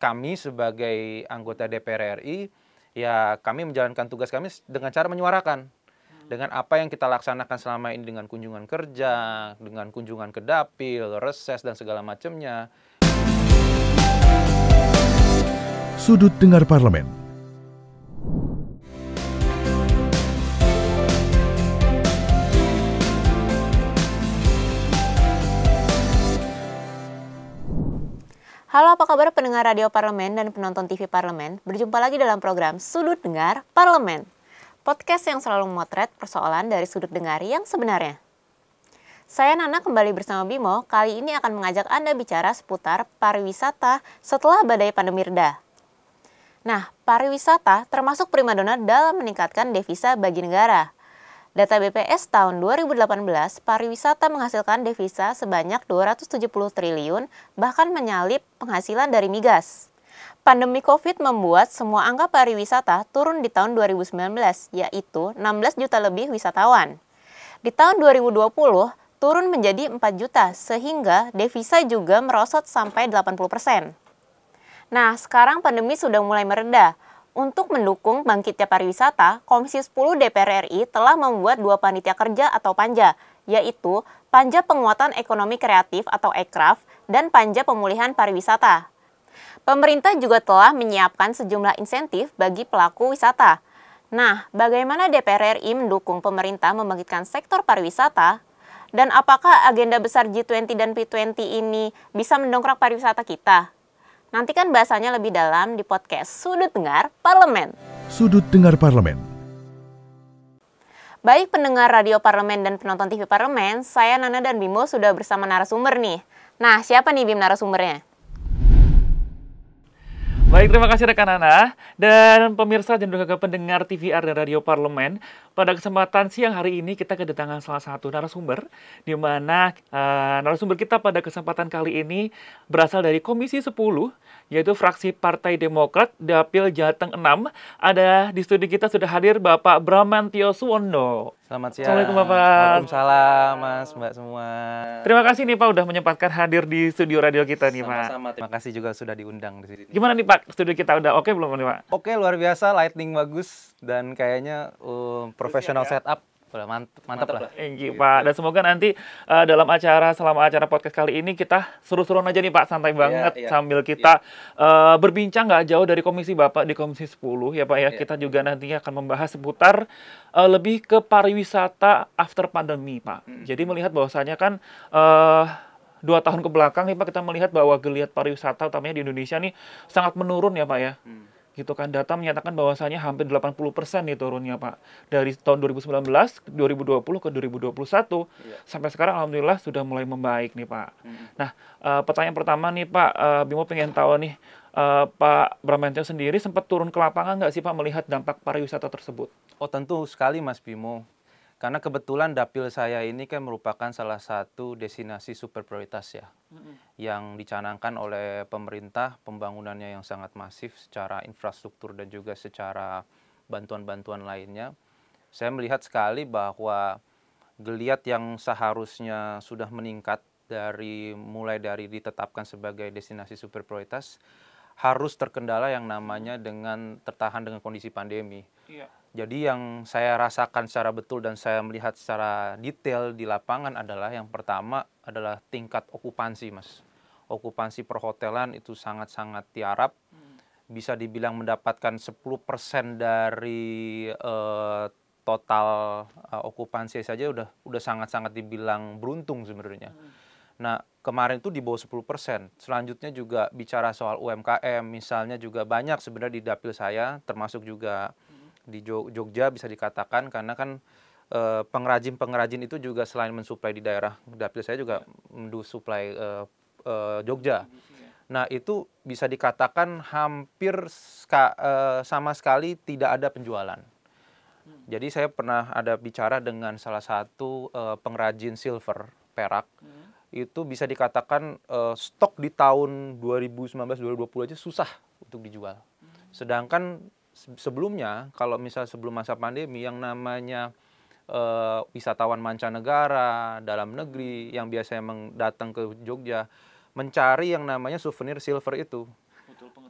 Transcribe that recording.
kami sebagai anggota DPR RI ya kami menjalankan tugas kami dengan cara menyuarakan dengan apa yang kita laksanakan selama ini dengan kunjungan kerja, dengan kunjungan ke dapil, reses dan segala macamnya. Sudut Dengar Parlemen Halo apa kabar pendengar radio parlemen dan penonton TV parlemen? Berjumpa lagi dalam program Sudut Dengar Parlemen. Podcast yang selalu memotret persoalan dari sudut dengar yang sebenarnya. Saya Nana kembali bersama Bimo. Kali ini akan mengajak Anda bicara seputar pariwisata setelah badai pandemi reda. Nah, pariwisata termasuk primadona dalam meningkatkan devisa bagi negara Data BPS tahun 2018, pariwisata menghasilkan devisa sebanyak 270 triliun, bahkan menyalip penghasilan dari migas. Pandemi COVID membuat semua angka pariwisata turun di tahun 2019, yaitu 16 juta lebih wisatawan. Di tahun 2020, turun menjadi 4 juta, sehingga devisa juga merosot sampai 80 persen. Nah, sekarang pandemi sudah mulai mereda, untuk mendukung bangkitnya pariwisata, Komisi 10 DPR RI telah membuat dua panitia kerja atau panja, yaitu Panja Penguatan Ekonomi Kreatif atau EKRAF dan Panja Pemulihan Pariwisata. Pemerintah juga telah menyiapkan sejumlah insentif bagi pelaku wisata. Nah, bagaimana DPR RI mendukung pemerintah membangkitkan sektor pariwisata? Dan apakah agenda besar G20 dan P20 ini bisa mendongkrak pariwisata kita? Nantikan bahasanya lebih dalam di podcast Sudut Dengar Parlemen. Sudut Dengar Parlemen. Baik pendengar radio parlemen dan penonton TV parlemen, saya Nana dan Bimo sudah bersama narasumber nih. Nah, siapa nih Bim narasumbernya? Baik, terima kasih rekan Nana dan pemirsa dan juga pendengar TVR dan Radio Parlemen. Pada kesempatan siang hari ini kita kedatangan salah satu narasumber di mana uh, narasumber kita pada kesempatan kali ini berasal dari Komisi 10 yaitu fraksi Partai Demokrat Dapil Jateng 6. Ada di studi kita sudah hadir Bapak Bramantio Suwondo. Selamat siang. Assalamualaikum Bapak. Waalaikumsalam Mas, Mbak semua. Terima kasih nih Pak udah menyempatkan hadir di studio radio kita nih Pak. Sama-sama. Terima kasih juga sudah diundang di sini. Gimana nih Pak? Studio kita udah oke belum nih Pak? Oke, luar biasa, lighting bagus dan kayaknya uh, professional ya? setup. Udah mantep, mantep, lah. Thank you, Pak. Dan semoga nanti uh, dalam acara selama acara podcast kali ini kita seru-seruan aja nih Pak, santai banget iya. sambil kita uh, berbincang nggak jauh dari komisi Bapak di komisi 10 ya Pak ya. Iya. Kita juga nantinya akan membahas seputar uh, lebih ke pariwisata after pandemi Pak. Hmm. Jadi melihat bahwasanya kan uh, dua tahun ke belakang nih Pak kita melihat bahwa geliat pariwisata utamanya di Indonesia nih sangat menurun ya Pak ya Hmm. Gitu kan data menyatakan bahwasanya hampir 80% nih turunnya Pak dari tahun 2019 2020 ke 2021 Iya. sampai sekarang alhamdulillah sudah mulai membaik nih Pak. Hmm. Nah, eh, pertanyaan pertama nih Pak eh, Bimo pengen tahu nih eh, Pak Bramantio sendiri sempat turun ke lapangan nggak sih Pak melihat dampak pariwisata tersebut? Oh tentu sekali Mas Bimo. Karena kebetulan dapil saya ini kan merupakan salah satu destinasi super prioritas ya. Yang dicanangkan oleh pemerintah pembangunannya yang sangat masif secara infrastruktur dan juga secara bantuan-bantuan lainnya. Saya melihat sekali bahwa geliat yang seharusnya sudah meningkat dari mulai dari ditetapkan sebagai destinasi super prioritas harus terkendala yang namanya dengan tertahan dengan kondisi pandemi. Iya. Jadi yang saya rasakan secara betul dan saya melihat secara detail di lapangan adalah yang pertama adalah tingkat okupansi, Mas. Okupansi perhotelan itu sangat-sangat tiarap. Bisa dibilang mendapatkan 10% dari eh, total eh, okupansi saja udah udah sangat-sangat dibilang beruntung sebenarnya. Nah, kemarin itu di bawah 10%. Selanjutnya juga bicara soal UMKM, misalnya juga banyak sebenarnya di dapil saya, termasuk juga di Jo- Jogja bisa dikatakan karena kan eh, pengrajin-pengrajin itu juga selain mensuplai di daerah dapil saya juga mensuplai eh, eh, Jogja. Nah, itu bisa dikatakan hampir sama sekali tidak ada penjualan. Jadi saya pernah ada bicara dengan salah satu pengrajin silver perak. Itu bisa dikatakan eh, stok di tahun 2019-2020 aja susah untuk dijual. Sedangkan se- sebelumnya kalau misal sebelum masa pandemi yang namanya eh, wisatawan mancanegara, dalam negeri yang biasanya datang ke Jogja mencari yang namanya souvenir silver itu